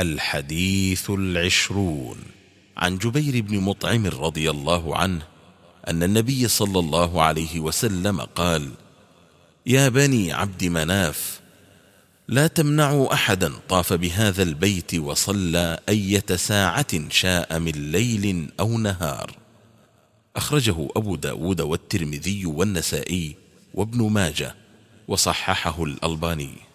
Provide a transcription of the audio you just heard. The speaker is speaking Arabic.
الحديث العشرون. عن جبير بن مطعم رضي الله عنه أن النبي صلى الله عليه وسلم قال يا بني عبد مناف لا تمنعوا أحدا طاف بهذا البيت وصلى أية ساعة شاء من ليل أو نهار. أخرجه أبو داود والترمذي والنسائي وابن ماجه وصححه الألباني.